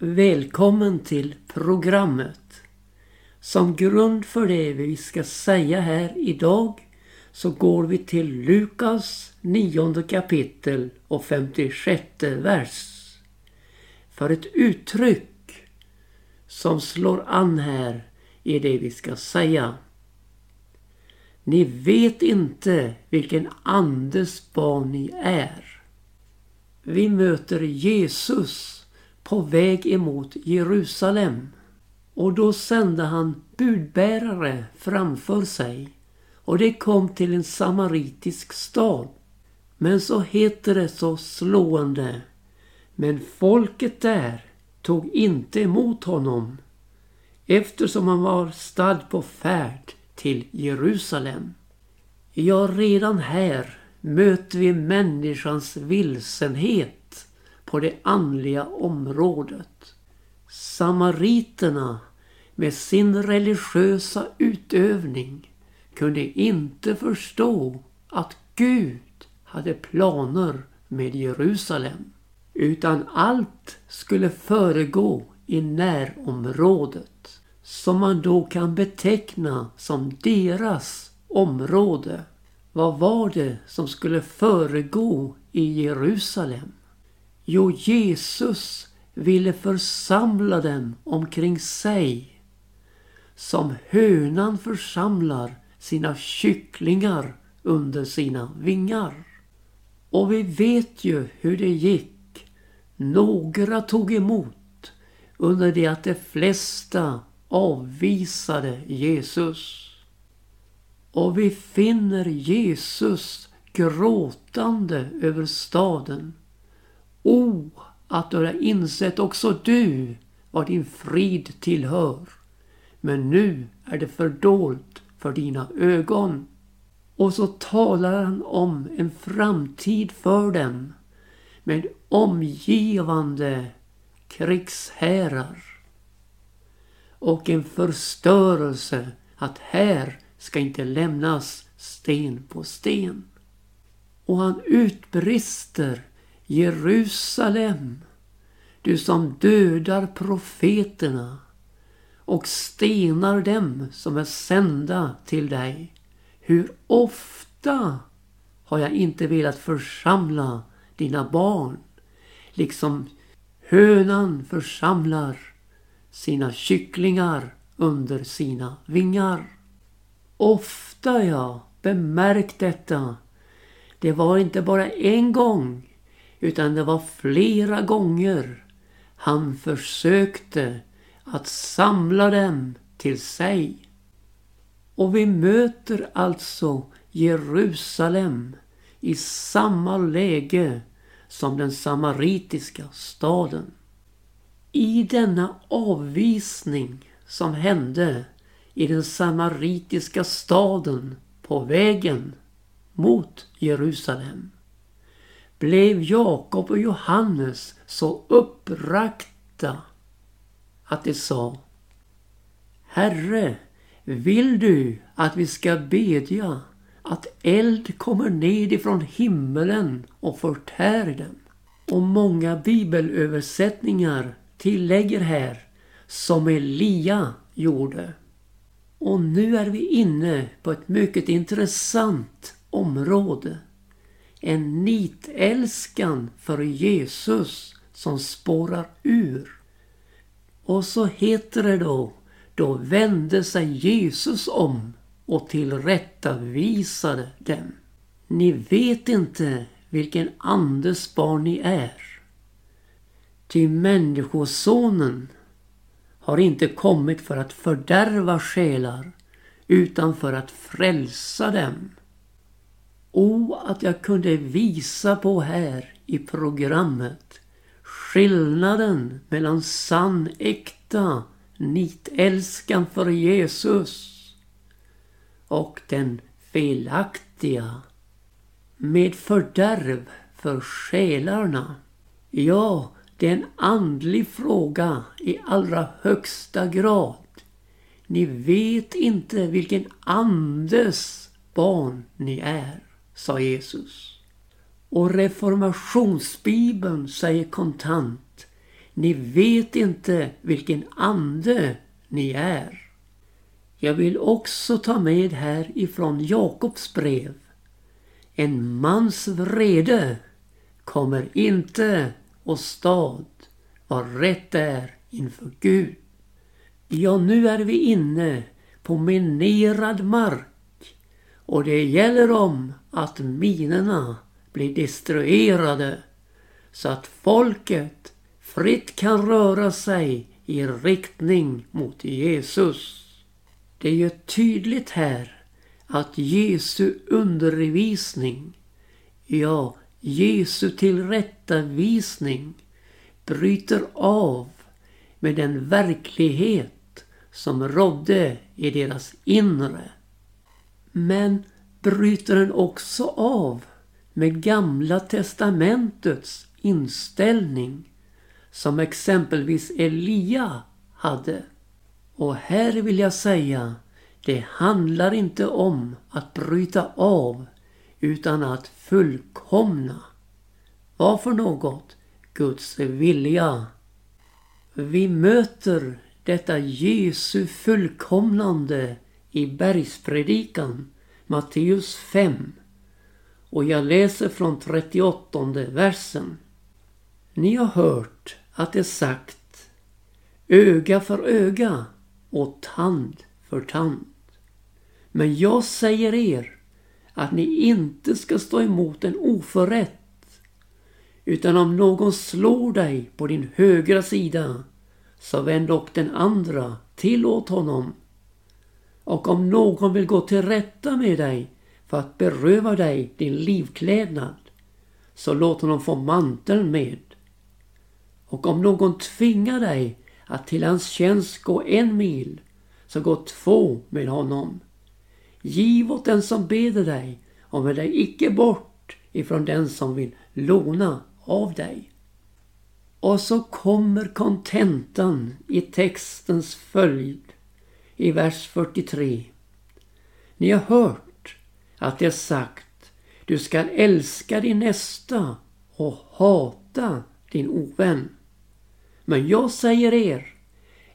Välkommen till programmet. Som grund för det vi ska säga här idag så går vi till Lukas 9 kapitel och 56 vers. För ett uttryck som slår an här i det vi ska säga. Ni vet inte vilken andes barn ni är. Vi möter Jesus på väg emot Jerusalem. Och då sände han budbärare framför sig. Och det kom till en samaritisk stad. Men så heter det så slående. Men folket där tog inte emot honom eftersom han var stadd på färd till Jerusalem. Ja, redan här möter vi människans vilsenhet på det andliga området. Samariterna med sin religiösa utövning kunde inte förstå att Gud hade planer med Jerusalem. Utan allt skulle föregå i närområdet. Som man då kan beteckna som deras område. Vad var det som skulle föregå i Jerusalem? Jo, Jesus ville församla dem omkring sig. Som hönan församlar sina kycklingar under sina vingar. Och vi vet ju hur det gick. Några tog emot under det att de flesta avvisade Jesus. Och vi finner Jesus gråtande över staden. O, att du har insett också du vad din frid tillhör. Men nu är det fördolt för dina ögon. Och så talar han om en framtid för dem med omgivande krigshärar och en förstörelse att här ska inte lämnas sten på sten. Och han utbrister Jerusalem, du som dödar profeterna och stenar dem som är sända till dig. Hur ofta har jag inte velat församla dina barn, liksom hönan församlar sina kycklingar under sina vingar. Ofta jag bemärkt detta. Det var inte bara en gång utan det var flera gånger han försökte att samla dem till sig. Och vi möter alltså Jerusalem i samma läge som den samaritiska staden. I denna avvisning som hände i den samaritiska staden på vägen mot Jerusalem blev Jakob och Johannes så upprakta att de sa Herre, vill du att vi ska bedja att eld kommer ned ifrån himmelen och förtär dem? Och många bibelöversättningar tillägger här som Elia gjorde. Och nu är vi inne på ett mycket intressant område. En nitälskan för Jesus som spårar ur. Och så heter det då, då vände sig Jesus om och tillrättavisade dem. Ni vet inte vilken andes barn ni är. Ty Människosonen har inte kommit för att fördärva själar utan för att frälsa dem. O, att jag kunde visa på här i programmet skillnaden mellan sann, äkta nitälskan för Jesus och den felaktiga med fördärv för själarna. Ja, det är en andlig fråga i allra högsta grad. Ni vet inte vilken andes barn ni är, sa Jesus. Och reformationsbibeln säger kontant Ni vet inte vilken ande ni är. Jag vill också ta med här ifrån Jakobs brev. En mans vrede kommer inte och stad vad rätt är inför Gud. Ja, nu är vi inne på minerad mark och det gäller om att minerna blir destruerade så att folket fritt kan röra sig i riktning mot Jesus. Det är ju tydligt här att Jesu undervisning, ja, Jesu tillrättavisning bryter av med den verklighet som rådde i deras inre. Men bryter den också av med Gamla testamentets inställning som exempelvis Elia hade. Och här vill jag säga, det handlar inte om att bryta av utan att fullkomna. Vad för något? Guds vilja. Vi möter detta Jesu fullkomnande i bergspredikan, Matteus 5. Och jag läser från 38 versen. Ni har hört att det sagt öga för öga och tand för tand. Men jag säger er att ni inte ska stå emot en oförrätt. Utan om någon slår dig på din högra sida så vänd dock den andra till åt honom. Och om någon vill gå till rätta med dig för att beröva dig din livklädnad så låt honom få manteln med. Och om någon tvingar dig att till hans tjänst gå en mil så gå två med honom. Giv åt den som beder dig och vänd dig icke bort ifrån den som vill låna av dig. Och så kommer kontentan i textens följd i vers 43. Ni har hört att det är sagt du skall älska din nästa och hata din ovän. Men jag säger er,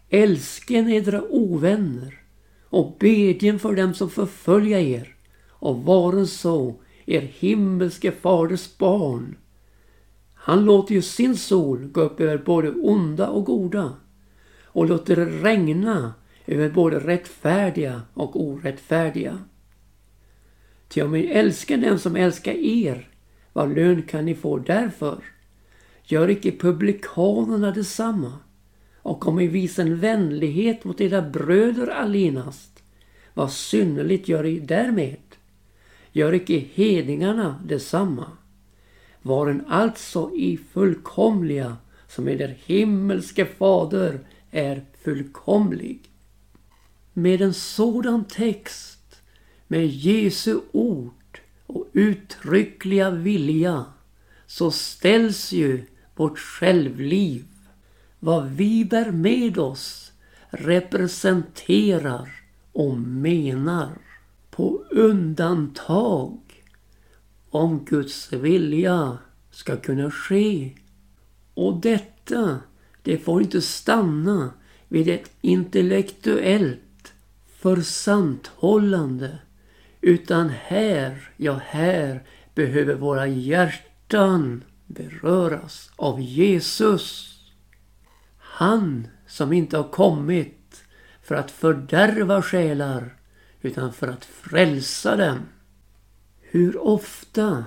älsken edra ovänner och bedjen för dem som förfölja er och varen så er himmelske faders barn. Han låter ju sin sol gå upp över både onda och goda och låter det regna över både rättfärdiga och orättfärdiga. Ty om ni älskar den som älskar er, vad lön kan ni få därför? Gör icke publikanerna detsamma? Och om ni visar en vänlighet mot era bröder allenast, vad synnerligt gör ni därmed? Gör icke hedningarna detsamma? Varen alltså i fullkomliga som er himmelske fader är fullkomlig. Med en sådan text, med Jesu ord och uttryckliga vilja så ställs ju vårt självliv, vad vi bär med oss, representerar och menar på undantag om Guds vilja ska kunna ske. Och detta, det får inte stanna vid ett intellektuellt för santhållande, utan här, ja här behöver våra hjärtan beröras av Jesus. Han som inte har kommit för att fördärva själar utan för att frälsa dem. Hur ofta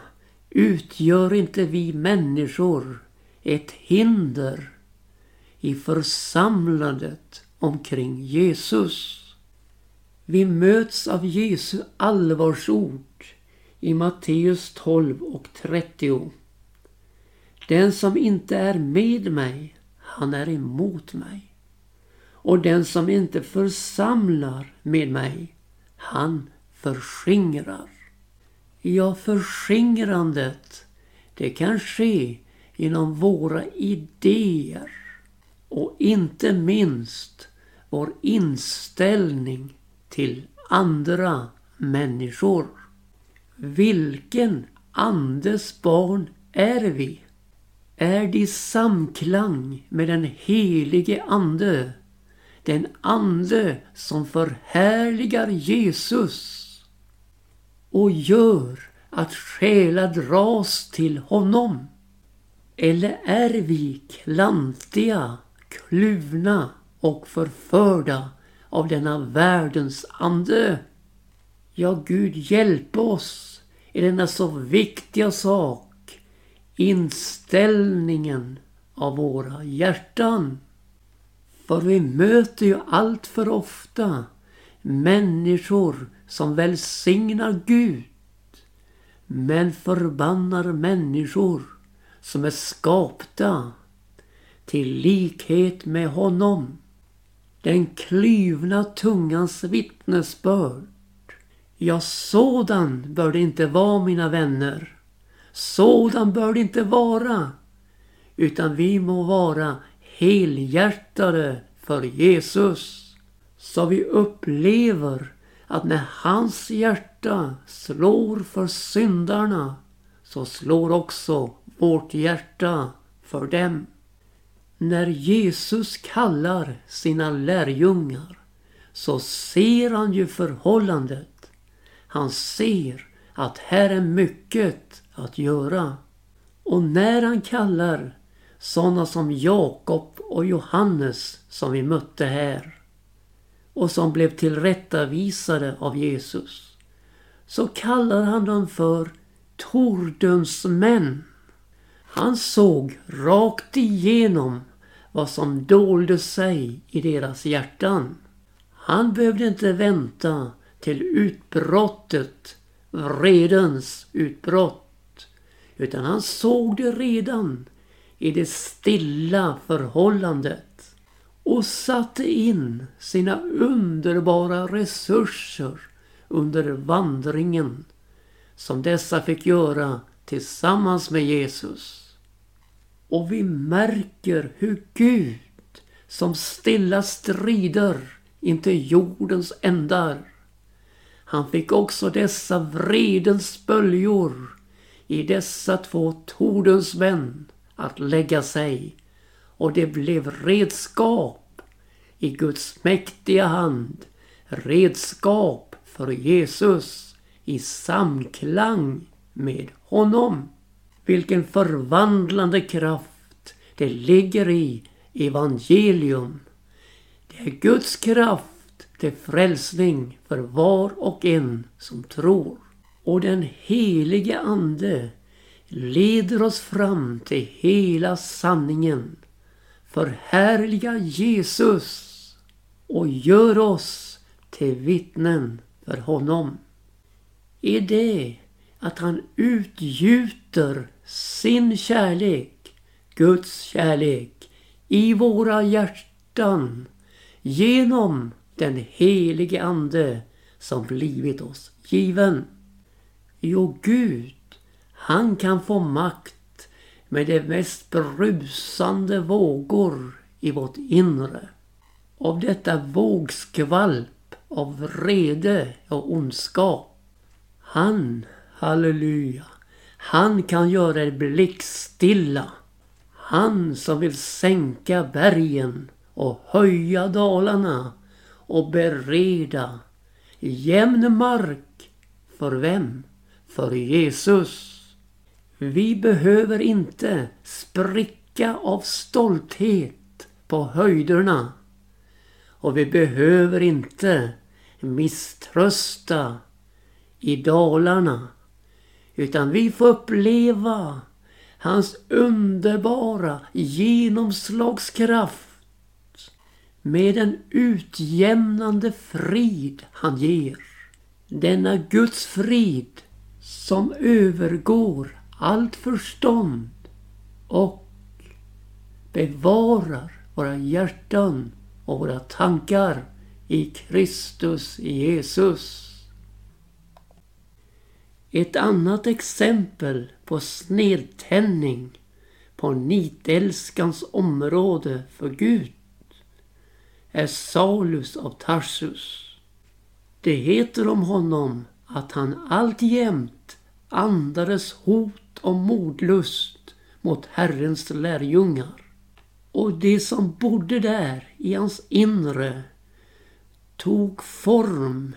utgör inte vi människor ett hinder i församlandet omkring Jesus? Vi möts av Jesu allvarsord i Matteus 12 och 30. Den som inte är med mig, han är emot mig. Och den som inte församlar med mig, han förskingrar. Ja, förskingrandet, det kan ske genom våra idéer och inte minst vår inställning till andra människor. Vilken andes barn är vi? är det i samklang med den helige Ande. Den Ande som förhärligar Jesus och gör att själar dras till honom. Eller är vi klantiga, kluvna och förförda av denna världens ande? Ja, Gud hjälp oss i denna så viktiga sak, inställningen av våra hjärtan. För vi möter ju allt för ofta människor som välsignar Gud men förbannar människor som är skapta till likhet med honom. Den klyvna tungans vittnesbörd. Ja, sådan bör det inte vara mina vänner. Sådan bör det inte vara. Utan vi må vara helhjärtade för Jesus. Så vi upplever att när hans hjärta slår för syndarna så slår också vårt hjärta för dem. När Jesus kallar sina lärjungar så ser han ju förhållandet. Han ser att här är mycket att göra. Och när han kallar sådana som Jakob och Johannes som vi mötte här och som blev tillrättavisade av Jesus så kallar han dem för tordönsmän. män. Han såg rakt igenom vad som dolde sig i deras hjärtan. Han behövde inte vänta till utbrottet, vredens utbrott. Utan han såg det redan i det stilla förhållandet och satte in sina underbara resurser under vandringen som dessa fick göra tillsammans med Jesus. Och vi märker hur Gud som stilla strider intill jordens ändar. Han fick också dessa vredens böljor i dessa två tordens män att lägga sig och det blev redskap i Guds mäktiga hand. Redskap för Jesus i samklang med honom. Vilken förvandlande kraft det ligger i evangelium. Det är Guds kraft till frälsning för var och en som tror. Och den helige Ande leder oss fram till hela sanningen. Förhärliga Jesus och gör oss till vittnen för honom. Är det att han utgjuter sin kärlek, Guds kärlek, i våra hjärtan genom den helige Ande som blivit oss given. Jo, Gud, han kan få makt med de mest brusande vågor i vårt inre. Av detta vågskvalp av vrede och ondskap. Han, halleluja, han kan göra er blickstilla. Han som vill sänka bergen och höja dalarna och bereda jämn mark. För vem? För Jesus. Vi behöver inte spricka av stolthet på höjderna. Och vi behöver inte misströsta i dalarna. Utan vi får uppleva hans underbara genomslagskraft med den utjämnande frid han ger. Denna Guds frid som övergår allt förstånd och bevarar våra hjärtan och våra tankar i Kristus Jesus. Ett annat exempel på snedtändning på nitälskans område för Gud är Saulus av Tarsus. Det heter om honom att han alltjämt andades hot och mordlust mot Herrens lärjungar. Och det som bodde där i hans inre tog form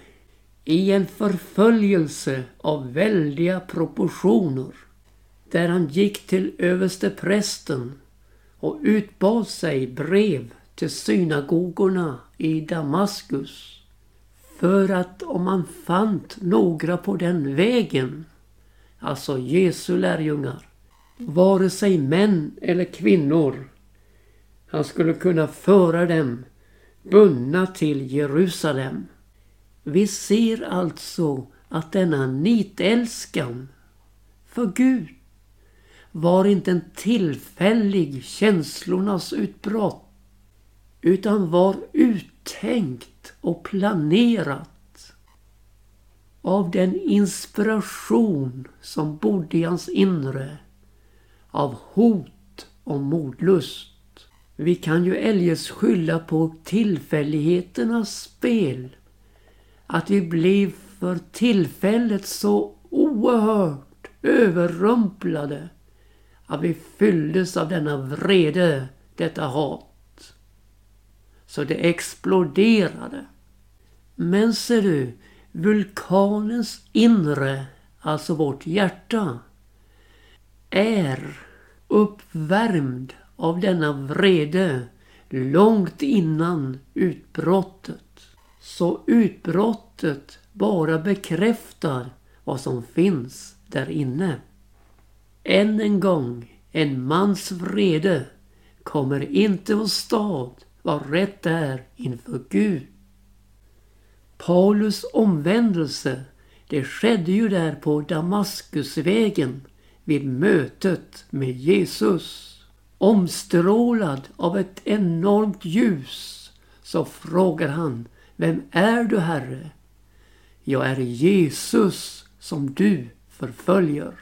i en förföljelse av väldiga proportioner. Där han gick till översteprästen och utbad sig brev till synagogorna i Damaskus. För att om man fann några på den vägen, alltså Jesu lärjungar, vare sig män eller kvinnor, han skulle kunna föra dem bundna till Jerusalem. Vi ser alltså att denna nitälskan för Gud var inte en tillfällig känslornas utbrott utan var uttänkt och planerat av den inspiration som bodde i hans inre av hot och modlust. Vi kan ju eljest skylla på tillfälligheternas spel. Att vi blev för tillfället så oerhört överrumplade att vi fylldes av denna vrede, detta hat. Så det exploderade. Men ser du, vulkanens inre, alltså vårt hjärta, är uppvärmd av denna vrede långt innan utbrottet. Så utbrottet bara bekräftar vad som finns där inne. Än en gång, en mans vrede kommer inte åstad vad rätt är inför Gud. Paulus omvändelse, det skedde ju där på Damaskusvägen vid mötet med Jesus. Omstrålad av ett enormt ljus så frågar han vem är du Herre? Jag är Jesus som du förföljer.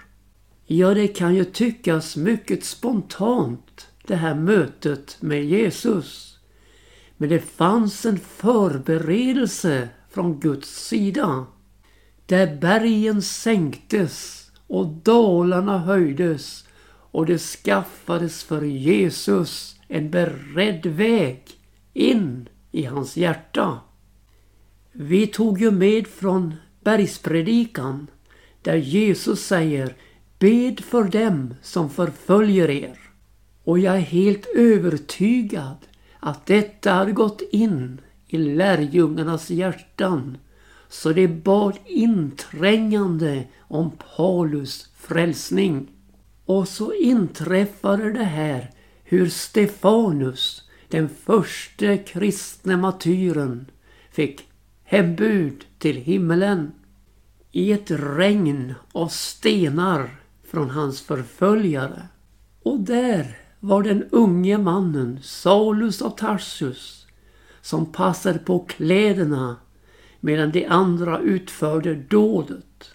Ja, det kan ju tyckas mycket spontant det här mötet med Jesus. Men det fanns en förberedelse från Guds sida. Där bergen sänktes och dalarna höjdes och det skaffades för Jesus en beredd väg in i hans hjärta. Vi tog ju med från bergspredikan där Jesus säger Bed för dem som förföljer er. Och jag är helt övertygad att detta hade gått in i lärjungarnas hjärtan så det bad inträngande om Paulus frälsning. Och så inträffade det här hur Stefanus, den första kristne martyren, fick hembud till himmelen. I ett regn av stenar från hans förföljare. Och där var den unge mannen Saulus av Tarsus som passade på kläderna medan de andra utförde dådet.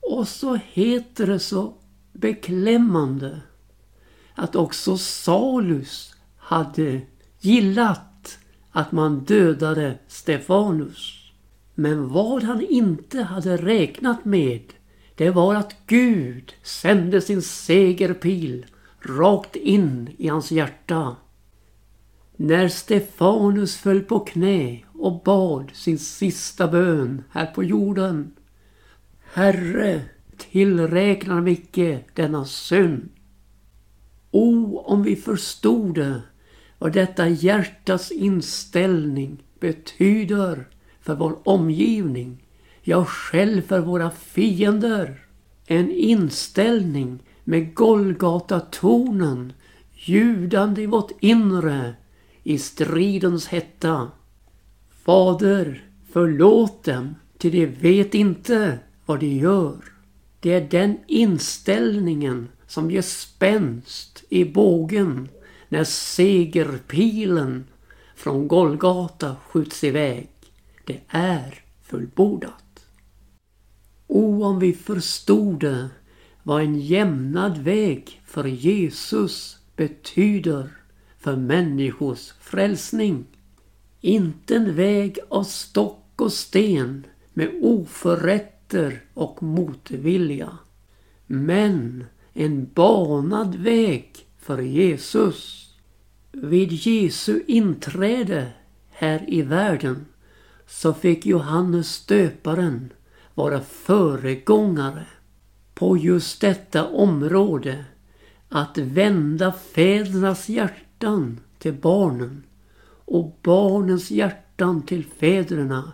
Och så heter det så beklämmande att också Salus hade gillat att man dödade Stefanus. Men vad han inte hade räknat med det var att Gud sände sin segerpil rakt in i hans hjärta. När Stefanus föll på knä och bad sin sista bön här på jorden. Herre, tillräknar vi icke denna synd. O, om vi förstod det, vad detta hjärtas inställning betyder för vår omgivning, ja själv för våra fiender. En inställning med Golgata-tonen ljudande i vårt inre i stridens hetta. Fader, förlåt dem, till de vet inte vad de gör. Det är den inställningen som ger spänst i bågen när segerpilen från Golgata skjuts iväg. Det är fullbordat. O, om vi förstod det, vad en jämnad väg för Jesus betyder för människors frälsning. Inte en väg av stock och sten med oförrätter och motvilja. Men en banad väg för Jesus. Vid Jesu inträde här i världen så fick Johannes stöparen vara föregångare på just detta område att vända fädernas hjärtan till barnen och barnens hjärtan till fäderna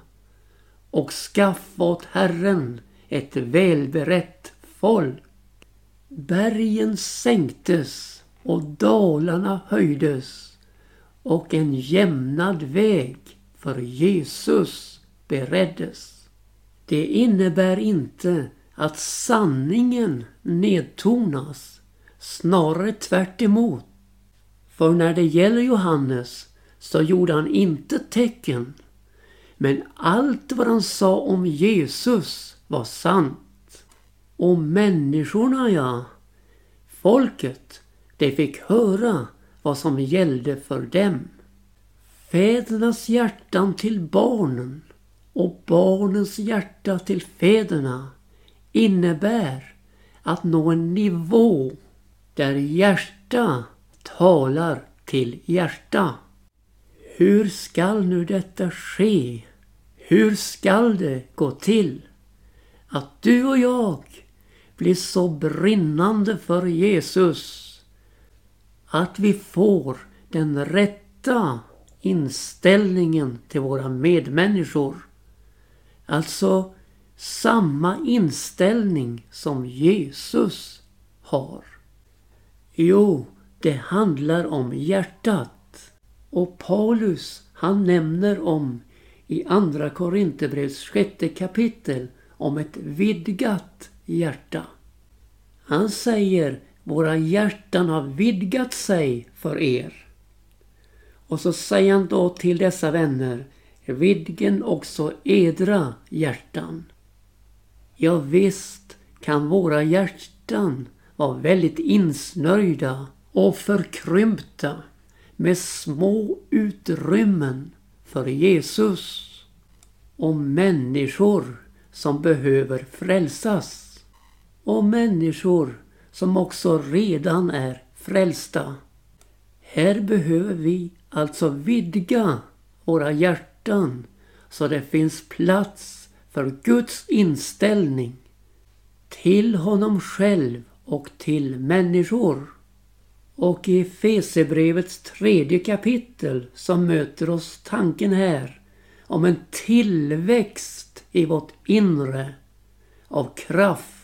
och skaffa åt Herren ett välberett folk. Bergen sänktes och dalarna höjdes och en jämnad väg för Jesus bereddes. Det innebär inte att sanningen nedtonas, snarare tvärt emot. För när det gäller Johannes så gjorde han inte tecken. Men allt vad han sa om Jesus var sant. Och människorna ja, folket, de fick höra vad som gällde för dem. Fädernas hjärtan till barnen och barnens hjärta till fäderna innebär att nå en nivå där hjärta talar till hjärta. Hur skall nu detta ske? Hur skall det gå till? Att du och jag blir så brinnande för Jesus att vi får den rätta inställningen till våra medmänniskor. Alltså samma inställning som Jesus har. Jo, det handlar om hjärtat. Och Paulus han nämner om i Andra Korinthierbrevets sjätte kapitel om ett vidgat hjärta. Han säger våra hjärtan har vidgat sig för er. Och så säger han då till dessa vänner vidgen också edra hjärtan. Ja visst kan våra hjärtan vara väldigt insnöjda och förkrympta med små utrymmen för Jesus och människor som behöver frälsas och människor som också redan är frälsta. Här behöver vi alltså vidga våra hjärtan så det finns plats för Guds inställning till honom själv och till människor. Och i Fesebrevets tredje kapitel så möter oss tanken här om en tillväxt i vårt inre av kraft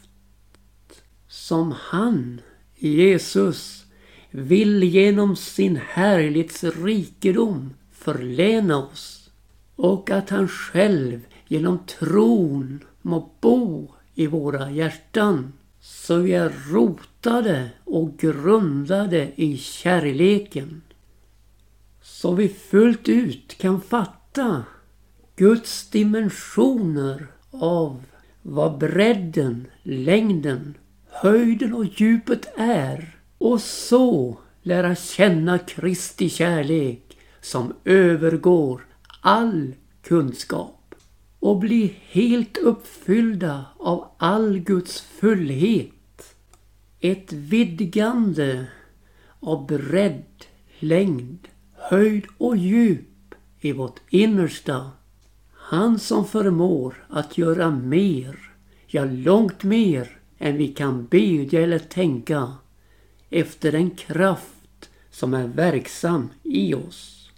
som han, Jesus, vill genom sin härlighets rikedom förläna oss och att han själv genom tron må bo i våra hjärtan så vi är rotade och grundade i kärleken. Så vi fullt ut kan fatta Guds dimensioner av vad bredden, längden, höjden och djupet är och så lära känna Kristi kärlek som övergår all kunskap och bli helt uppfyllda av all Guds fullhet. Ett vidgande av bredd, längd, höjd och djup i vårt innersta han som förmår att göra mer, ja långt mer än vi kan bedja eller tänka efter den kraft som är verksam i oss.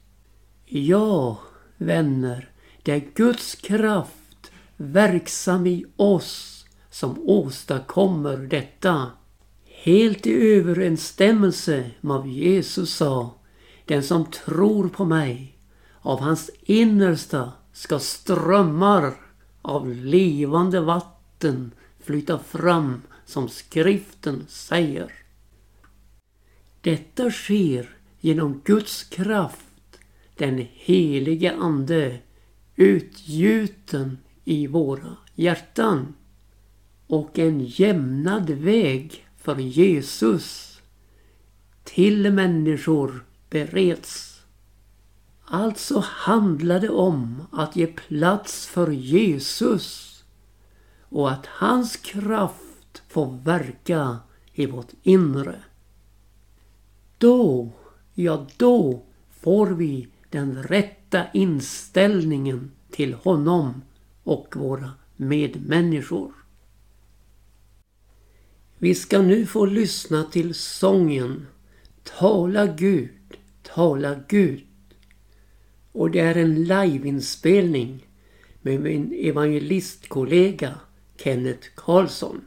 Ja, vänner, det är Guds kraft verksam i oss som åstadkommer detta. Helt i överensstämmelse med vad Jesus sa. Den som tror på mig, av hans innersta ska strömmar av levande vatten flyta fram som skriften säger. Detta sker genom Guds kraft, den helige Ande, utgjuten i våra hjärtan. Och en jämnad väg för Jesus till människor bereds. Alltså handlar det om att ge plats för Jesus och att hans kraft får verka i vårt inre. Då, ja då får vi den rätta inställningen till honom och våra medmänniskor. Vi ska nu få lyssna till sången Tala Gud, tala Gud. Och det är en liveinspelning med min evangelistkollega Kenneth Karlsson.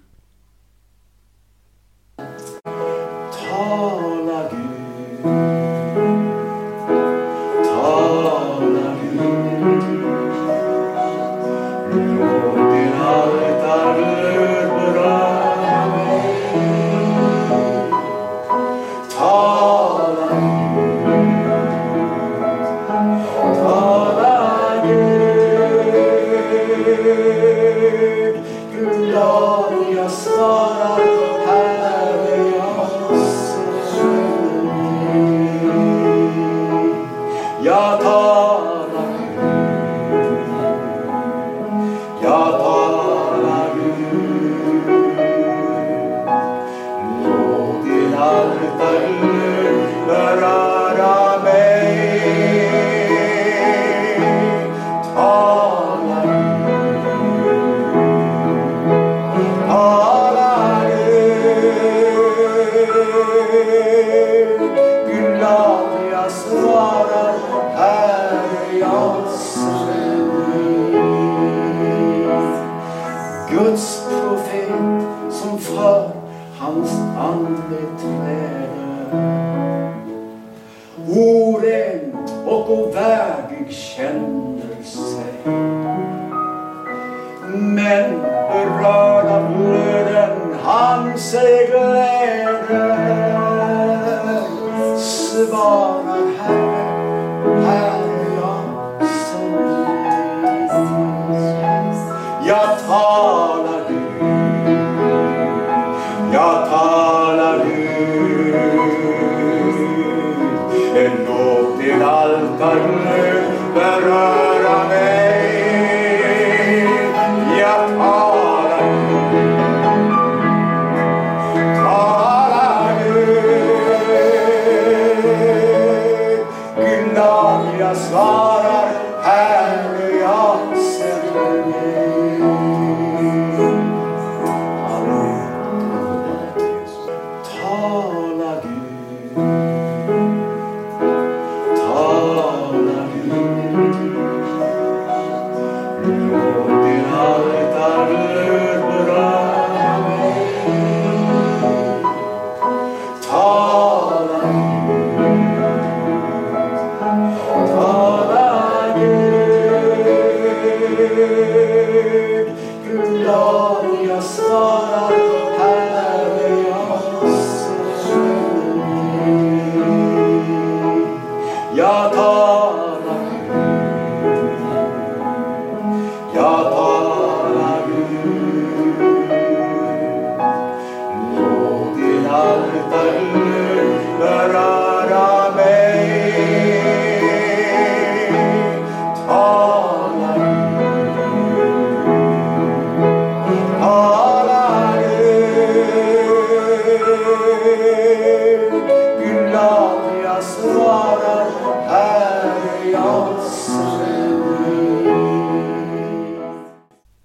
Sarah.